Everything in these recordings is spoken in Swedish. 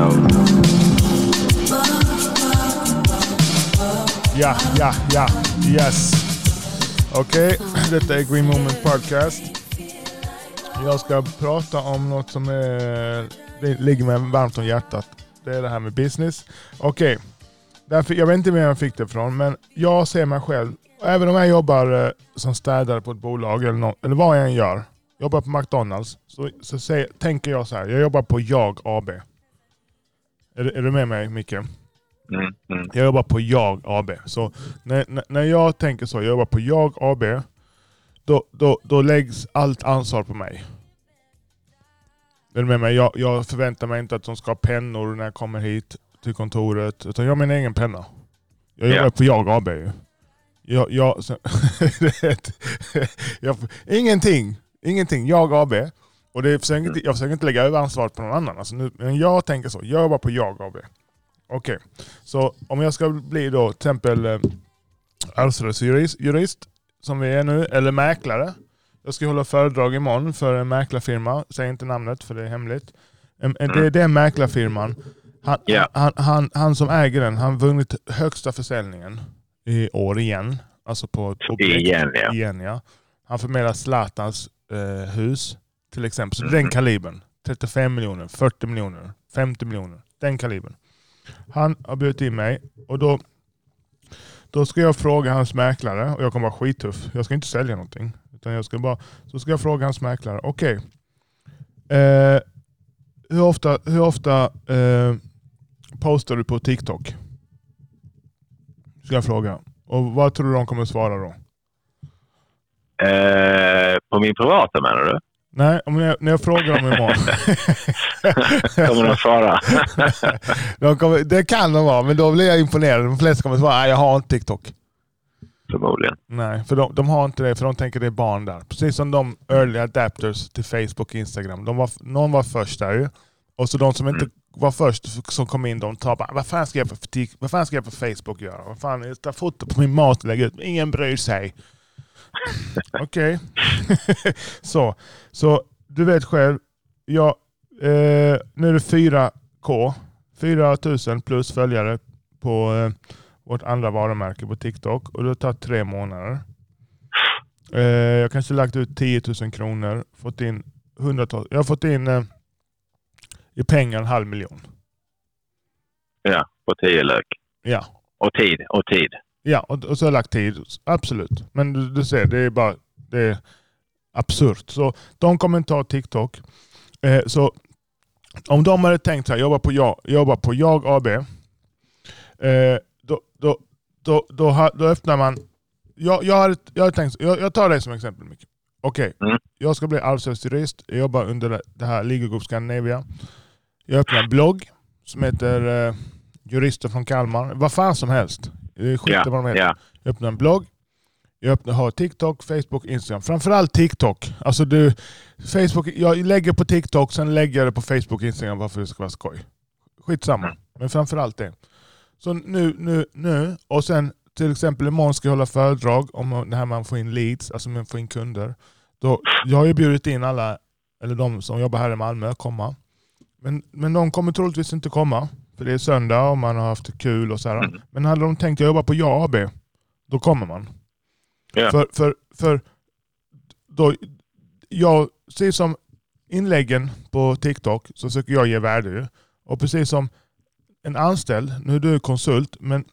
Ja, ja, ja. Yes. Okej, detta är Green Moment Podcast. Jag ska prata om något som är, ligger mig varmt om hjärtat. Det är det här med business. Okej, därför, jag vet inte vem jag fick det ifrån, men jag ser mig själv, även om jag jobbar eh, som städare på ett bolag eller, något, eller vad jag än gör, jobbar på McDonalds, så, så säger, tänker jag så här, jag jobbar på Jag AB. Är, du- är du med mig Micke? Mm, mm. Jag jobbar på Jag AB. Så när, när- jag tänker så, jag jobbar på Jag AB, då, då, då läggs allt ansvar på mig. Är du med mig? Jag, jag förväntar mig inte att de ska ha pennor när jag kommer hit till kontoret, utan jag har min egen penna. Jag jobbar Ja. på Jag AB ju. Jag, jag, så, jag, ingenting, ingenting. Jag AB. Och det försöker, inte- jag försöker inte lägga över ansvaret på någon annan. Alltså nu, men jag tänker så, jag jobbar på Jag AB. Okej. Så om jag ska bli då till exempel eh, arvsrättsjurist, jurist, som vi är nu, eller mäklare. Jag ska hålla föredrag imorgon för en mäklarfirma. Säg inte namnet för det är hemligt. En- en- Det är den mäklarfirman. Han, Ja. han, han, han som äger den, han vunnit högsta försäljningen i år igen. Alltså på objekt. Igen, ja. Igen, ja. Han förmedlar Zlatans eh, hus till exempel. Så Mhm. den kalibern. 35 miljoner, 40 miljoner, 50 miljoner. Den kalibern. Han har bjudit in mig och då, då ska jag fråga hans mäklare och jag kommer vara skittuff. Jag ska inte sälja någonting. Utan jag ska bara, så ska jag fråga hans mäklare. Okej. Eh, hur ofta, hur ofta eh, postar du på TikTok? Ska jag fråga. Och vad tror du de kommer svara då? Eh, på min privata menar du? Nej, om jag, när jag frågar dem imorgon. Kommer de svara? de kommer, det kan de vara, men då blir jag imponerad. De flesta kommer svara nej jag har inte TikTok. Förmodligen. Nej, för de, de har inte det, för de tänker det är barn där. Precis som de early adapters till Facebook och Instagram. De var, någon var först där ju. Och så de som inte var först som kom in, de tar bara, vad fan ska jag på, vad fan ska jag på Facebook göra? Vad fan, jag tar foto på min mat och lägger ut. Ingen bryr sig. Okej. så, så du vet själv. Jag, eh, nu är det 4K. 4000 plus följare på eh, vårt andra varumärke på TikTok. Och det har tagit tre månader. Eh, jag kanske lagt ut 10 000 kronor. Fått in hundratals. Jag har fått in eh, i pengar en halv miljon. Ja, på tio lök. Ja, Och tid. Och tid. Ja, och, och så har jag lagt tid. Absolut. Men du, du ser, det är bara det är absurt. Så de kommer inte ha TikTok. Eh, så om de hade tänkt så här, jobba på jag, jobba på jag AB. Eh, då, då, då, då, då öppnar man... Jag, jag, hade, jag hade tänkt, jag, jag tar dig som exempel Micke. Okej, Mm. jag ska bli arvsrättsjurist. Jag jobbar under det- här Legal Group Scandinavia. Jag öppnar en blogg som heter eh, Jurister från Kalmar. Vad fan som helst. Det är skit Ja, i vad de heter. ja. Jag öppnar en blogg. Jag öppnar, har TikTok, Facebook, Instagram. Framförallt TikTok. Alltså du, Facebook, jag lägger på TikTok, sen lägger jag det på Facebook och Instagram bara för att det ska vara skoj. Skitsamma. Mm. Men framförallt det. Så nu, nu, nu och sen till exempel imorgon ska jag hålla föredrag om det här man får in leads, alltså man får in kunder. Då, jag har ju bjudit in alla, eller de som jobbar här i Malmö, att komma. Men, men de kommer troligtvis inte komma. För det är söndag och man har haft kul och så här. Mm. Men hade de tänkt jag jobbar på Ja AB, då kommer man. Ja. För, för, för då, jag, precis som inläggen på TikTok så försöker jag ge värde. Och precis som en anställd, nu är du konsult, men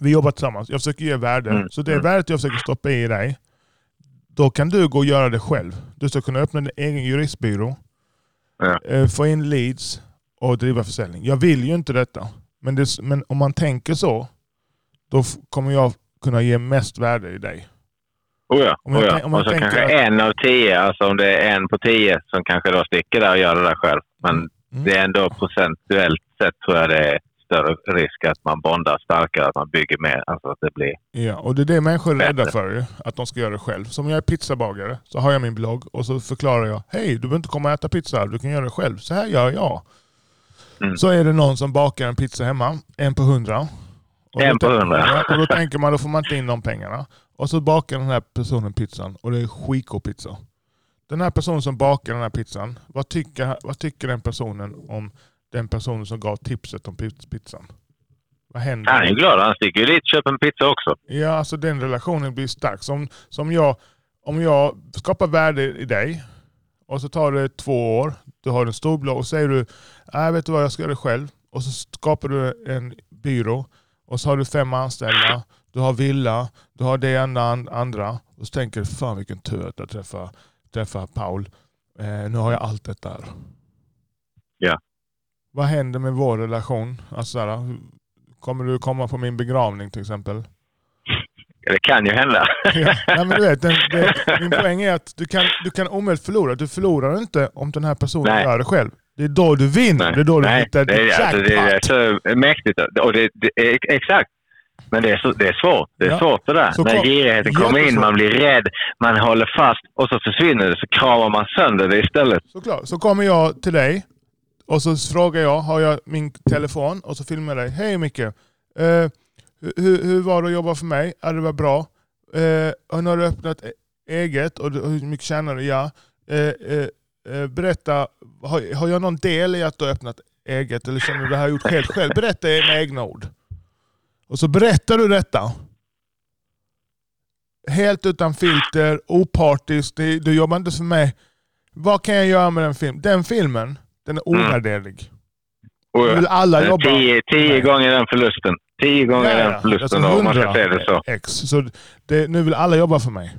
vi jobbar tillsammans. Jag försöker ge värde. Mm, Så det mm. värdet jag försöker stoppa i dig, då kan du gå och göra det själv. Du ska kunna öppna din egen juristbyrå, Ja. eh, få in leads och driva försäljning. Jag vill ju inte detta. Men, det, men om man tänker så, då kommer jag kunna ge mest värde i dig. Oh ja, Om jag oh ja. om jag och så tänker kanske en av tio, alltså om det är en på tio som kanske då sticker där och gör det där själv. Men Mm. det är ändå procentuellt sett tror jag det är större risk att man bondar starkare, att man bygger mer. Alltså att det blir... Ja, och det är det människor är rädda för att de ska göra det själv. Som jag är pizzabagare så har jag min blogg och så förklarar jag, hej du behöver inte komma och äta pizza du kan göra det själv. Så här gör jag. Mm. Så är det någon som bakar en pizza hemma, en på hundra. Och En på hundra. Och då tänker man, då får man inte in de pengarna. Och så bakar den här personen pizzan och det är skitgod pizza. Den här personen som bakar den här pizzan, vad tycker, vad tycker den personen om den personen som gav tipset om piz- pizzan? Vad händer? Han är ju glad. Han sticker ju dit och köper en pizza också. Ja, alltså den relationen blir stark. Som, som jag, om jag skapar värde i dig och så tar det två år, du har en stor blogg och säger du, nej vet du vad, jag ska göra det själv. Och så skapar du en byrå och så har du fem anställda, du har villa, du har det ena and- andra. Och så tänker du, fan vilken tur att jag träffar, träffar Paul. Eh, nu har jag allt detta här. Ja. Vad händer med vår relation? Alltså, här, kommer du komma på min begravning till exempel? Det kan ju hända. Ja, nej, men du vet, den, det, min poäng är att du kan, du kan omöjligt förlora. Du förlorar inte om den här personen Nej. gör det själv. Det är då du vinner. Det är då du Nej, hittar det, är, alltså, det är så mäktigt. Och det, det är, exakt. Men det är, så, det är svårt. Det är Ja. svårt det där. Så När girigheten kommer in, man blir rädd, man håller fast och så försvinner det. Så kramar man sönder det istället. Såklart. Så kommer jag till dig och så frågar jag, har jag min telefon och så filmar jag dig. Hej Micke. Eh, hur, hur var det att jobba för mig? Ja, det var bra. Eh, nu har du öppnat e- eget och hur mycket tjänar du? Ja. Eh, eh, eh, berätta, har, har jag någon del i att du har öppnat eget eller känner du det här gjort helt själv? Berätta med egna ord. Och så berättar du detta. Helt utan filter, opartiskt. Du jobbar inte för mig. Vad kan jag göra med den filmen? Den filmen, den är Mm. ovärderlig. Nu vill alla jobba. tio tio gånger den förlusten. Tio gånger Ja, ja, den förlusten alltså om man ska 100 säga det så. X. Så det, nu vill alla jobba för mig.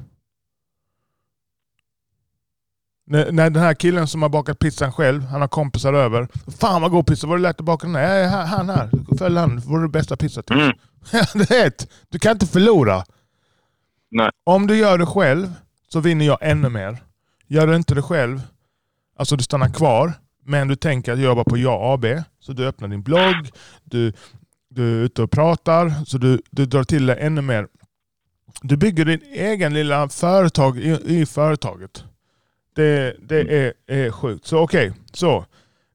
När, när den här killen som har bakat pizzan själv, han har kompisar över. Fan vad god pizza, var det lätt att baka den här? Ja, Han här, följ han, var det bästa pizza till. Mm. det. Du kan inte förlora. Nej. Om du gör det själv så vinner jag ännu mer. Gör du inte det själv, alltså du stannar kvar, men du tänker att jobba på Ja AB, så du öppnar din blogg, du, du är ute och pratar, så du, du drar till dig ännu mer. Du bygger din egen lilla företag i, i företaget. Det, det är, är sjukt. Så okej, så.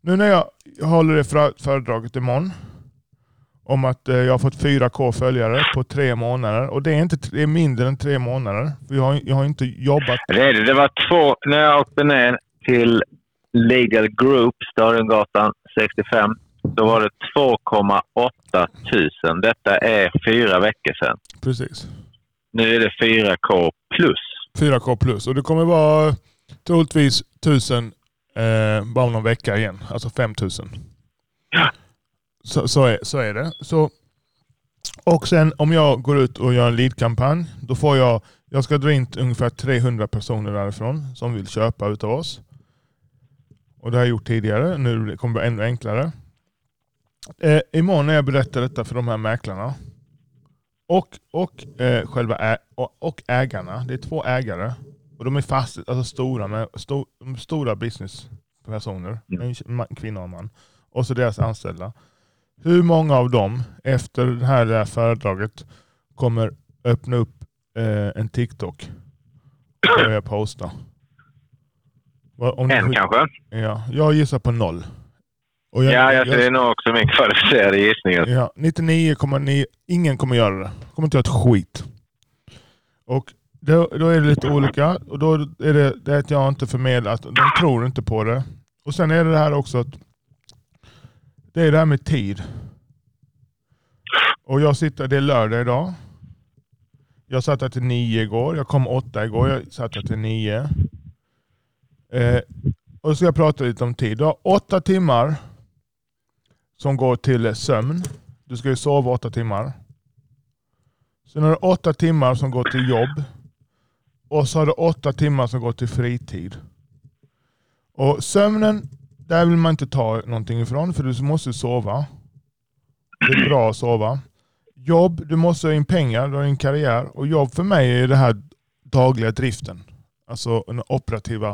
Nu när jag håller det för, föredraget imorgon om att eh, jag har fått 4K följare på tre månader. Och det är, inte, det är mindre än tre månader. För jag, har, jag har inte jobbat. Det, är det. det var två... När jag åkte ner till Legal Group, Stadiongatan 65, då var det 2,8 tusen. Detta är fyra veckor sedan. Precis. Nu är det 4K plus. 4K plus. Och det kommer vara troligtvis 1000 eh, bara om någon vecka igen. Alltså 5000. Ja. Så, så, är, så är det. Så, och sen om jag går ut och gör en lead-kampanj, då får jag, jag ska dra in ungefär 300 personer därifrån som vill köpa utav oss. Och det har jag gjort tidigare. Nu kommer det bli ännu enklare. Eh, imorgon när jag berättar detta för de här mäklarna och, och, eh, själva ä, och, och ägarna, det är två ägare och de är fast, alltså stora, med, sto, stora businesspersoner, Mm. en kvinna och en man, och så deras anställda. Hur många av dem efter det här, det här föredraget kommer öppna upp eh, en TikTok och börja posta? Om En du- kanske? Ja, jag gissar på noll. Och Ja, jag, det är nog också min kvalificerade gissning. Ja, 99,9. Ingen kommer göra det. Kommer inte göra ett skit. Och då, då är det lite olika. Och då är det, det att jag inte förmedlar att de tror inte på det. Och sen är det det här också att det är det här med tid. Och jag sitter, det är lördag idag. Jag satt här till nio igår. Jag kom åtta igår. Jag satt här till nio. Eh, och så ska jag prata lite om tid. Du har åtta timmar som går till sömn. Du ska ju sova åtta timmar. Sen har du åtta timmar som går till jobb. Och så har du åtta timmar som går till fritid. Och sömnen, där vill man inte ta någonting ifrån för du måste sova. Det är bra att sova. Jobb, du måste ha in pengar, du har en karriär. Och jobb för mig är det här dagliga driften. Alltså den operativa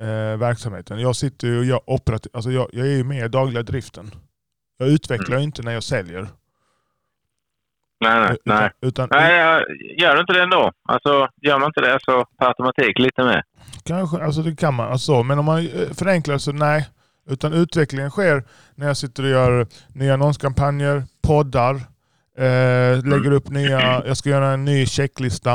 eh, verksamheten. Jag sitter ju och gör operativ, alltså jag, jag är ju med i dagliga driften. Jag utvecklar ju inte när jag säljer. Nej, nej, Utan, nej. utan, Nej, jag gör inte det ändå? Alltså, gör man inte det så per automatik lite mer. Kanske, alltså det kan man. Alltså, men om man eh, förenklar så nej. Utan utvecklingen sker när jag sitter och gör nya annonskampanjer, poddar, eh, lägger upp nya, jag ska göra en ny checklista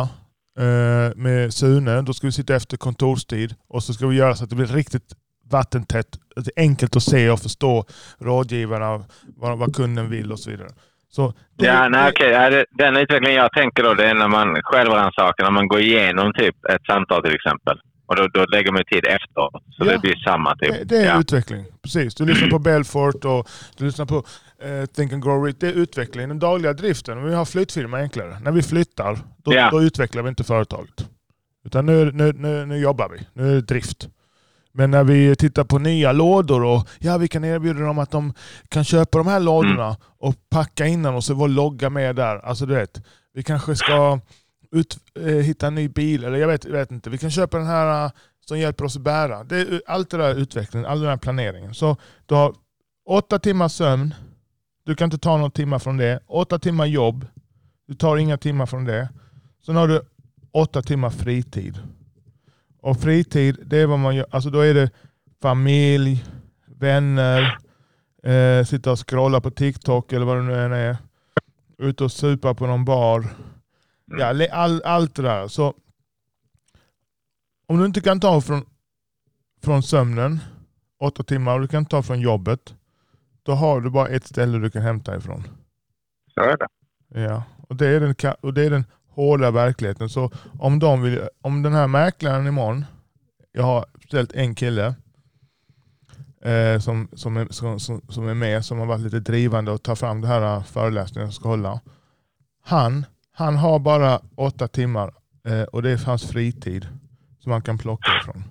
eh, med Sune. Då ska vi sitta efter kontorstid och så ska vi göra så att det blir riktigt vattentätt. Det är enkelt att se och förstå rådgivarna, vad, vad kunden vill och så vidare. Så det, Ja, nej, det- Den utvecklingen jag tänker då, det är när man självrannsakar, när man går igenom typ ett samtal till exempel. Och då, då lägger man tid efteråt. Så Ja. det blir samma typ. Det, det är ja. utveckling. Precis. Du lyssnar på Belfort och du lyssnar på eh, Think and Grow Rich. Det är utveckling. Den dagliga driften. Om vi har flyttfirma enklare. När vi flyttar, då, Ja. då utvecklar vi inte företaget. Utan nu, nu, nu, nu jobbar vi. Nu är det drift. Men när vi tittar på nya lådor och ja, vi kan erbjuda dem att de kan köpa de här lådorna och packa innan och så logga med där. Alltså du vet, vi kanske ska ut, eh, hitta en ny bil eller jag vet, vet inte. Vi kan köpa den här eh, som hjälper oss att bära. Det allt det där är utveckling, all den här planeringen. Så du har åtta timmar sömn. Du kan inte ta några timmar från det. Åtta timmar jobb. Du tar inga timmar från det. Sen har du åtta timmar fritid. Och fritid, det är vad man gör. Alltså då är det familj, vänner, eh, sitta och scrolla på TikTok eller vad det nu än är. Ute och supa på någon bar. Ja, le- all, allt det där. Så om du inte kan ta från, från sömnen, åtta timmar, och du kan ta från jobbet, då har du bara ett ställe du kan hämta ifrån. Så är det. Ja, och det är den, och det är den hårda verkligheten. Så om, de vill, om den här mäklaren imorgon, jag har ställt en kille eh, som, som, är, som, som, är med, som har varit lite drivande och tar fram det här eh, föreläsningen jag ska hålla. Han, han har bara åtta timmar eh, och det är hans fritid som man kan plocka ifrån.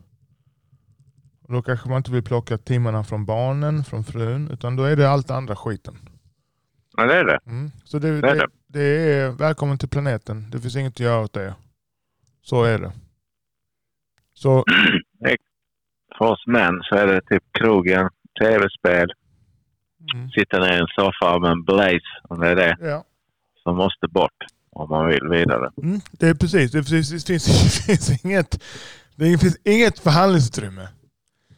Och då kanske man inte vill plocka timmarna från barnen, från frun, utan då är det allt andra skiten. Ja, det är det. Mm. Så det, Det är det. Det är välkommen till planeten. Det finns inget att göra åt det. Så är det. Så För oss män så är det typ krogen, tv-spel, mm, sitta ner i en soffa med en blaze, om det är det, ja. som måste bort om man vill vidare. Mm, det är precis. Det, finns, det, finns, inget det finns inget förhandlingsutrymme.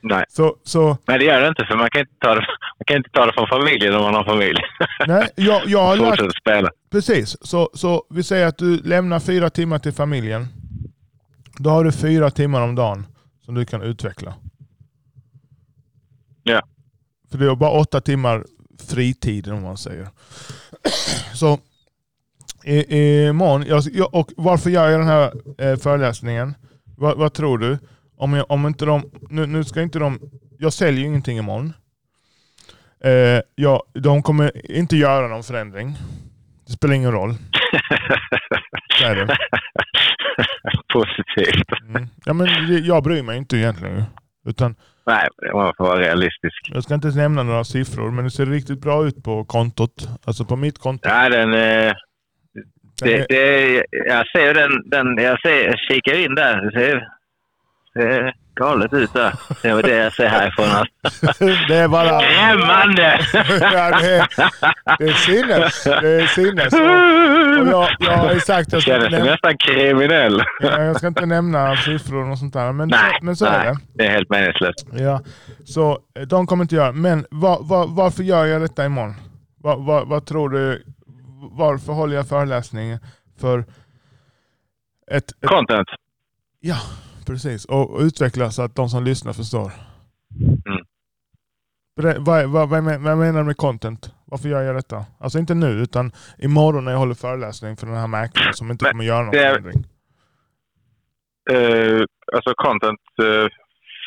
Nej, Så, så men det gör det inte för man kan inte ta det, man kan inte ta det från familjen om man har familj. nej, jag, jag har lagt, spela. precis. Så, så vi säger att du lämnar fyra timmar till familjen. Då har du fyra timmar om dagen som du kan utveckla. Ja. För det är bara åtta timmar fritid om man säger. Så imorgon, jag, och varför gör jag den här eh, föreläsningen? Vad, vad tror du? Om, jag, om inte de, nu, nu ska inte de, jag säljer ju ingenting imorgon. Eh, ja, de kommer inte göra någon förändring. Det spelar ingen roll. Så är det. Positivt. Mm. Ja, men jag bryr mig inte egentligen. Utan Nej, man får vara realistisk. jag ska inte nämna några siffror, men det ser riktigt bra ut på kontot. Alltså på mitt konto. Ja, den, eh, det, det, jag ser den, den jag, ser, jag kikar in där. Det ser, ser galet ut där. Det var det jag ser härifrån. Alltså. det är bara... Skrämmande! ja, det, är, det är sinnes. Det är sinnes. Och, och jag, jag har ju sagt att jag känner näm- nästan kriminell. ja, jag ska inte nämna siffror och sånt där. Men, Nej, men så är nej, det. det är helt meningslöst. Ja, så eh, de kommer inte göra Men var, var, varför gör jag detta imorgon? Var, vad tror du? Varför håller jag föreläsning? För ett, ett, Content. ja, precis. Och, utveckla så att de som lyssnar förstår. Mm. Vad, vad, vad, men- vad menar du med content? Varför gör jag detta? Alltså inte nu, utan imorgon när jag håller föreläsning för den här mäklaren som inte Men kommer göra någon är- förändring. Eh, alltså content eh,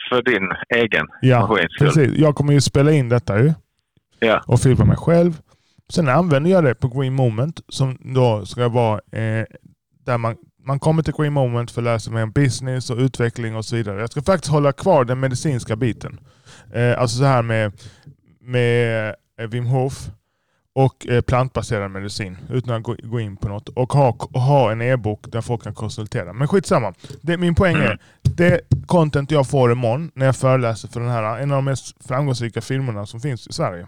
för din egen Ja, maskins skull. precis. Jag kommer ju spela in detta ju. Ja. och filma mig själv. Sen använder jag det på Green Moment som då ska vara eh, där man, man kommer till Green Moment för att lära sig mer om business och utveckling och så vidare. Jag ska faktiskt hålla kvar den medicinska biten. Eh, alltså så här med, med eh, Wim Hof och eh, plantbaserad medicin utan att gå, in på något. Och ha, ha en e-bok där folk kan konsultera. Men skitsamma. Det, min poäng är, det content jag får imorgon när jag föreläser för den här, en av de mest framgångsrika filmerna som finns i Sverige.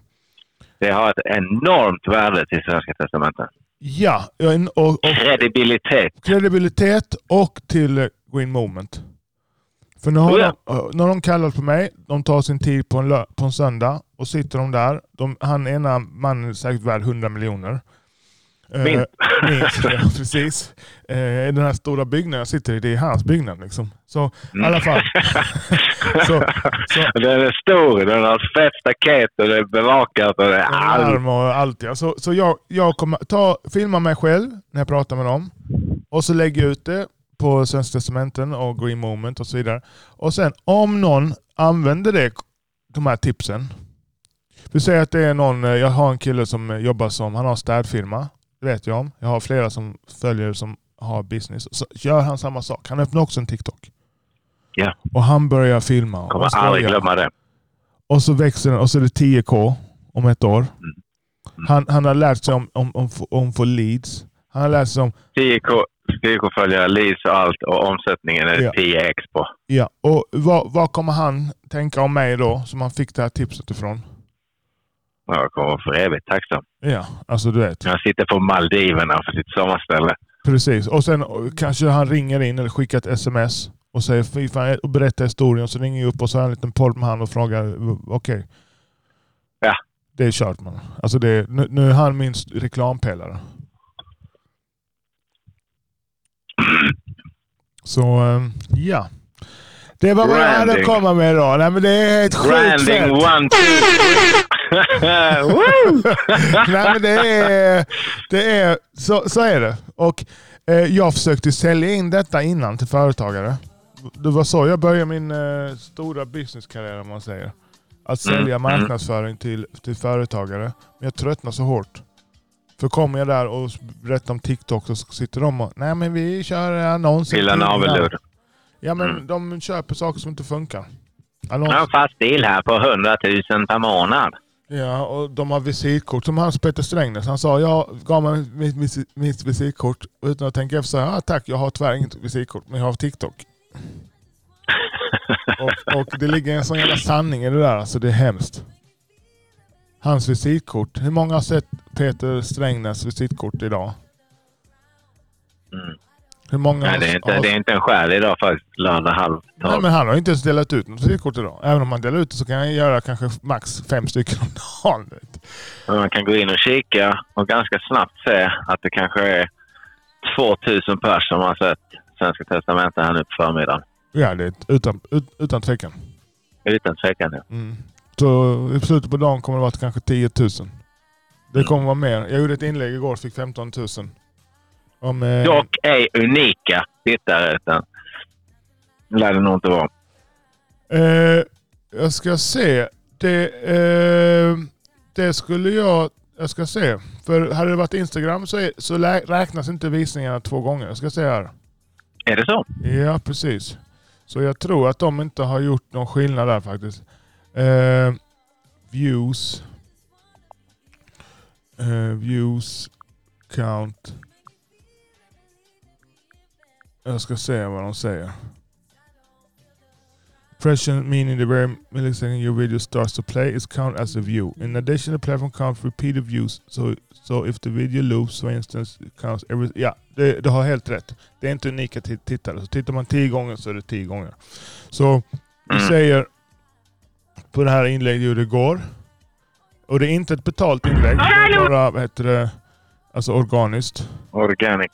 Det har ett enormt värde till Svenska Testamentet. Ja, och, och Kredibilitet. kredibilitet och till eh, Green Moment. För nu har Oh ja. de, när de kallar på mig, de tar sin tid på en, lö- på en söndag och sitter de där. De, han ena mannen är säkert värd 100 miljoner. Eh, Min. minst, ja, precis. Eh, den här stora byggnaden jag sitter i, det är hans byggnad. Liksom. Så i alla fall. så, så, Den är stor, den har fett staket och det är bevakat och det är allt. och allt. Ja. Så, så jag, jag kommer ta, filma mig själv när jag pratar med dem. Och så lägger jag ut det på Svenska Testamenten och Green Moment och så vidare. Och sen om någon använder det, de här tipsen. Vi säger att det är någon, eh, jag har en kille som eh, jobbar som, han har städfirma. Det vet jag om. Jag har flera som följer som har business. Så gör han samma sak. Han öppnar också en TikTok. Ja. Och han börjar filma. och Kommer aldrig skoja. glömma det. Och så växer den och så är det 10K om ett år. Han, han har lärt sig om, om, om, om få leads. Han har lärt sig om 10K, 10K följare, leads och allt och omsättningen är Ja. 10x på. Ja, och vad, vad kommer han tänka om mig då, som han fick det här tipset ifrån? Jag kommer vara för evigt tacksam. Ja, alltså du vet. Jag sitter på Maldiverna för sitt sommarställe. Precis. Och sen kanske han ringer in eller skickar ett sms och säger fy fan, och berättar historien. Så ringer jag upp och så har jag en liten podd med han och frågar okej. Ja. Det är kört man. Alltså det, är- nu, nu är han min reklampelare. Så ehm, ja. Det var vad jag hade att komma med idag. Nej, men det är ett sjukt Branding one, two, Woo! Nej men det är, det är så, så är det. Och eh, jag försökte sälja in detta innan till företagare. Det var så jag började min eh, stora businesskarriär om man säger. Att Mm, sälja mm. marknadsföring till, till företagare. Men jag tröttnar så hårt. För kommer jag där och berättar om TikTok så sitter de och nej men vi kör annonser. Till- navelludd. Ja men Mm. de köper saker som inte funkar. Jag Annons. har en fast bil här på 100 000 per månad. Ja, och de har visitkort. Som hans Peter Strängnäs. Han sa, jag gav mig mitt, mitt, mitt visitkort utan att tänka efter. Så, ah, tack, jag har tyvärr inget visitkort, men jag har TikTok. och, och det ligger en sån jävla sanning i det där. Alltså det är hemskt. Hans visitkort. Hur många har sett Peter Strängnäs visitkort idag? Mm. Hur många Nej, det, är inte, har- det är inte en själ idag faktiskt. Lördag halv Nej, tolv. men han har inte ens delat ut något visitkort idag. Även om han delar ut det så kan han göra kanske max fem stycken om dagen. Man kan gå in och kika och ganska snabbt se att det kanske är 2000 pers som har sett Svenska Testamentet här nu på förmiddagen. Ja, det är utan, ut, utan tvekan. Utan tvekan. Ja. Mm. Så i slutet på dagen kommer det vara kanske 10 000. Det kommer vara mer. Jag gjorde ett inlägg igår och fick 15 000. Om, eh, Dock är unika tittare. Utan lär det nog inte vara. eh, jag ska se. Det, eh, det skulle jag... Jag ska se. För hade det varit Instagram så, är, så räknas inte visningarna två gånger. Jag ska se här. Är det så? Ja, precis. Så jag tror att de inte har gjort någon skillnad där faktiskt. Eh, views. Eh, views. Count. Jag ska se vad de säger. Impression meaning the very millisecond your video starts to play is counted as a view. In addition, the platform counts repeated views. So, so if the video loops, for instance, it counts every... Ja, det, det har helt rätt. Det är inte unika tittare. Så tittar man tio gånger så är det tio gånger. Så vi Mm. säger på det här inlägget jag gjorde igår. Och det är inte ett betalt inlägg. Det är bara vad heter det, alltså organiskt. Organic.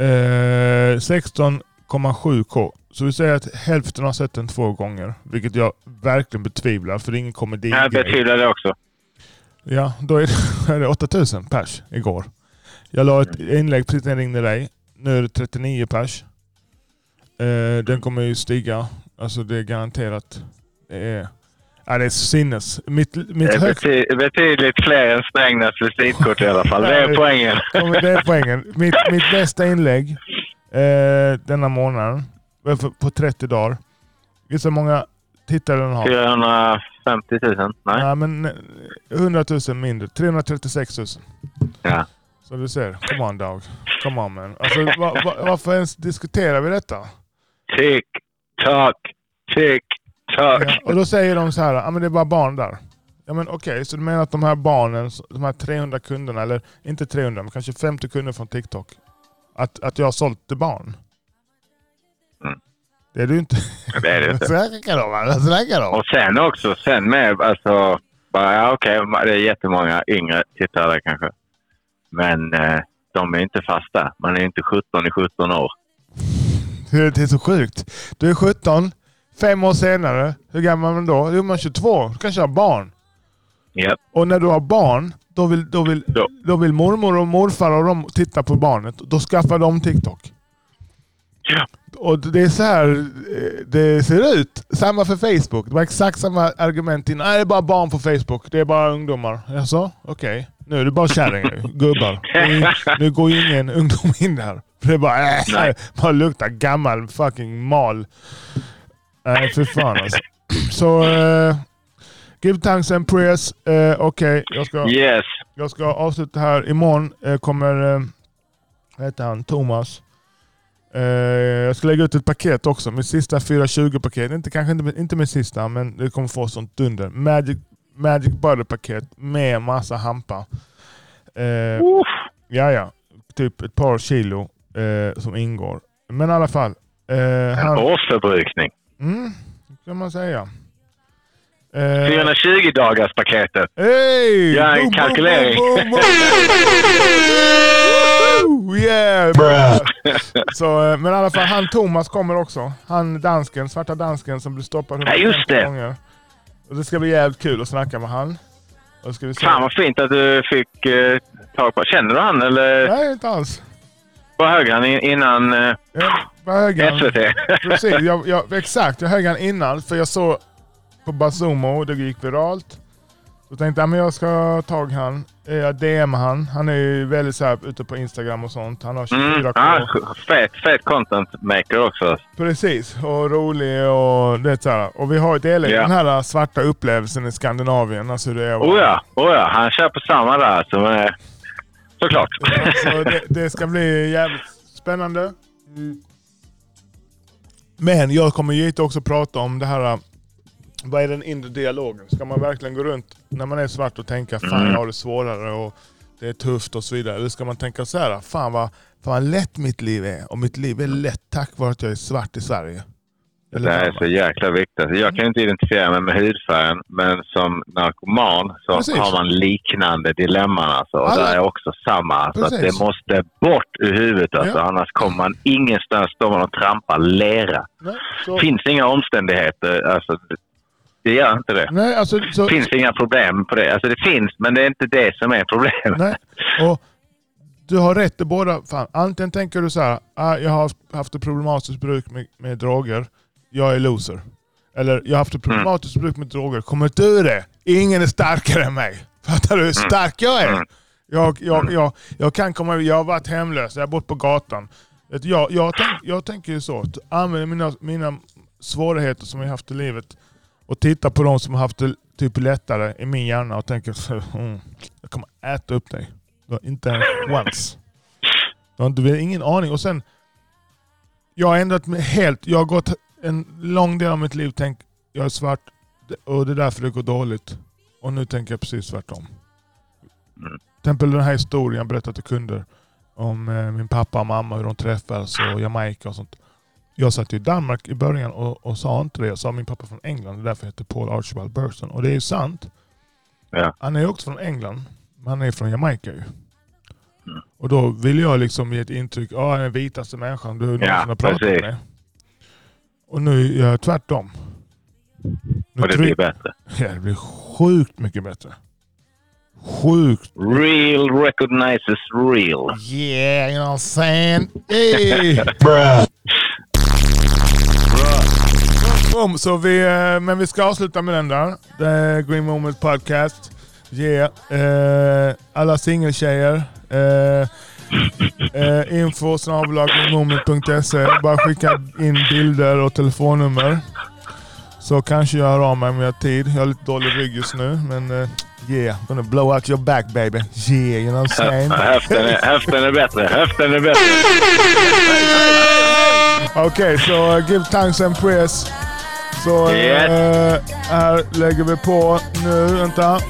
Eh, 16,7k. Så vi säger att hälften har sett den två gånger. Vilket jag verkligen betvivlar för det är ingen komedi. Jag betvivlar det också. Ja, då är det, är det 8000 pers igår. Jag la ett inlägg precis när jag ringde dig. Nu är det 39 pers. Eh, den kommer ju stiga. Alltså det är garanterat. Det är, ja, det är sinnes. Mitt, Det mitt är högsta... bety- betydligt fler än Strängnäs visitkort i alla fall. Det är poängen. Det är poängen. Mitt, mitt bästa inlägg eh, denna månaden, eh, på 30 dagar. Gissa hur många tittare den har? 450 000? Nej. Ja, men eh, 100 000 mindre. 336 000. Ja. Så du ser. Come on dog. Come on man. Alltså, va, va, varför ens diskuterar vi detta? Tick, tock, tick, tock. Ja, och då säger de så här, ja men det är bara barn där. Ja men okej, så du menar att de här barnen, de här 300 kunderna, eller inte 300, men kanske 50 kunder från TikTok, att, att jag har sålt till barn? Mm. Det är du inte. Det är det inte. Snackar de? Vad snackar de? Och sen också, sen med, alltså, bara, ja okej, det är jättemånga yngre tittare kanske. Men eh, de är inte fasta. Man är inte 17 i 17 år. Det är så sjukt. Du är 17, fem år senare. Hur gammal är man då? Jo, man är 22. Du kanske har barn. Japp. Och när du har barn, då vill, då vill, Då. då vill mormor och morfar och de titta på barnet. Då skaffar de TikTok. Ja. Och det är så här eh, det ser ut. Samma för Facebook. Det var exakt samma argument innan. Nej, det är bara barn på Facebook. Det är bara ungdomar. Jaså? Okej. Nu är det bara kärringar. Gubbar. Nu, går ingen ungdom in där. För det är bara, äh, bara luktar gammal fucking mal. Nej, för fan alltså. Så, eh, give thanks and prayers. Eh, Okej, jag ska... Yes. Jag ska avsluta här. Imorgon eh, kommer, eh, vad heter han, Thomas. Eh, jag ska lägga ut ett paket också. Mitt sista 420-paket. Inte, kanske inte, inte mitt sista, men det kommer få sånt dunder. Magic, Magic Butter-paket med massa hampa. Eh, Uff. ja, ja. Typ ett par kilo eh, som ingår. Men i alla fall. Eh, han, Årsförbrukning. Mm, kan man säga. Eh, 420 dagars paketet. Hey! Ja, en boom, kalkylering. boom, boom, boom. yeah! Så, eh, men i alla fall, han Thomas kommer också. Han dansken, svarta dansken som blev stoppad Ja, just 150 det. gånger. Och det ska bli jävligt kul att snacka med han. Och ska vi se. Fan vad fint att du fick eh, tag på Känner du han eller Nej, inte alls. Vad hög han in- innan eh. SVT? Precis, jag, jag, exakt. Jag högg han innan för jag såg på Basumo, det gick viralt. Så tänkte jag men jag ska ta tag han. Eh, Jag DM han. Han är ju väldigt så här ute på Instagram och sånt. Han har 24k. Mm. Ah, fet, fet content maker också. Precis, och rolig och det så här. Och vi har ju delat Ja. den här svarta upplevelsen i Skandinavien. Alltså det är Oh ja, oh ja, han kör på samma där. Så, eh, såklart. Så det, det ska bli jävligt spännande. Men jag kommer givetvis också prata om det här. Vad är den inre dialogen? Ska man verkligen gå runt när man är svart och tänka fan Mm. jag har det svårare och det är tufft och så vidare? Eller ska man tänka så här, fan vad, fan vad lätt mitt liv är och mitt liv är lätt tack vare att jag är svart i Sverige. Eller Det är så jäkla viktigt. Jag kan inte identifiera mig med hudfärgen, men som narkoman så Precis. har man liknande dilemman. Alltså. Och Alla- det är också samma. Alltså, att det måste bort ur huvudet. Alltså. Ja. Annars kommer man ingenstans. Står man och trampar lera. Nej, så, finns inga omständigheter. Alltså, det, gör inte det. nej, alltså, så, finns inga problem på det. Alltså det finns, men det är inte det som är problemet. Nej. Och du har rätt i båda. Fan. Antingen tänker du så här, ah, jag har haft, haft ett problematiskt bruk med, med droger, jag är loser. Eller jag har haft ett problematiskt bruk med droger, kommer ur det. Ingen är starkare än mig. Fattar du hur stark jag är? Mm. Jag, jag, jag, jag kan komma ur, jag har varit hemlös, jag har bott på gatan. Du, Jag, jag, tänk, jag tänker ju så, att använda mina, mina svårigheter som jag haft i livet och titta på de som har haft det typ lättare i min hjärna och tänker så, mm, jag kommer äta upp dig. Du har inte en chans. Du har, du har ingen aning. Och sen, jag har ändrat mig helt. Jag har gått en lång del av mitt liv tänkt jag är svart och det är därför det går dåligt. Och nu tänker jag precis tvärtom. Mm. Till exempel den här historien jag berättat till kunder om eh, min pappa och mamma, hur de träffades och Jamaica och sånt. Jag satt i Danmark i början och, och sa inte det. Jag sa min pappa från England, det är därför jag heter Paul Archibald Burson. Och det är ju sant. Ja. Han är ju också från England, men han är från Jamaica ju. Mm. Och då vill jag liksom ge ett intryck, ja är den vitaste människan du någonsin Ja, har pratat precis. med. Och nu gör jag tvärtom. Nu Och det blir bättre. Ja, det blir sjukt mycket bättre. Sjukt. Real recognizes real. Yeah, you know what I'm saying? Hey! Boom, så vi, eh, men vi ska avsluta med den där. The Green Moment Podcast. Yeah. Eh, alla singeltjejer. Eh, eh, info. Bara skicka in bilder och telefonnummer. Så kanske jag hör av mig om jag har tid. Jag har lite dålig rygg just nu, men eh, yeah. Gonna blow out your back baby. Yeah, you know what I'm saying? Höften är, höften är bättre. Höften är bättre. Okej, så uh, give thanks and prayers. Så Yes. eh, här lägger vi på nu. Vänta.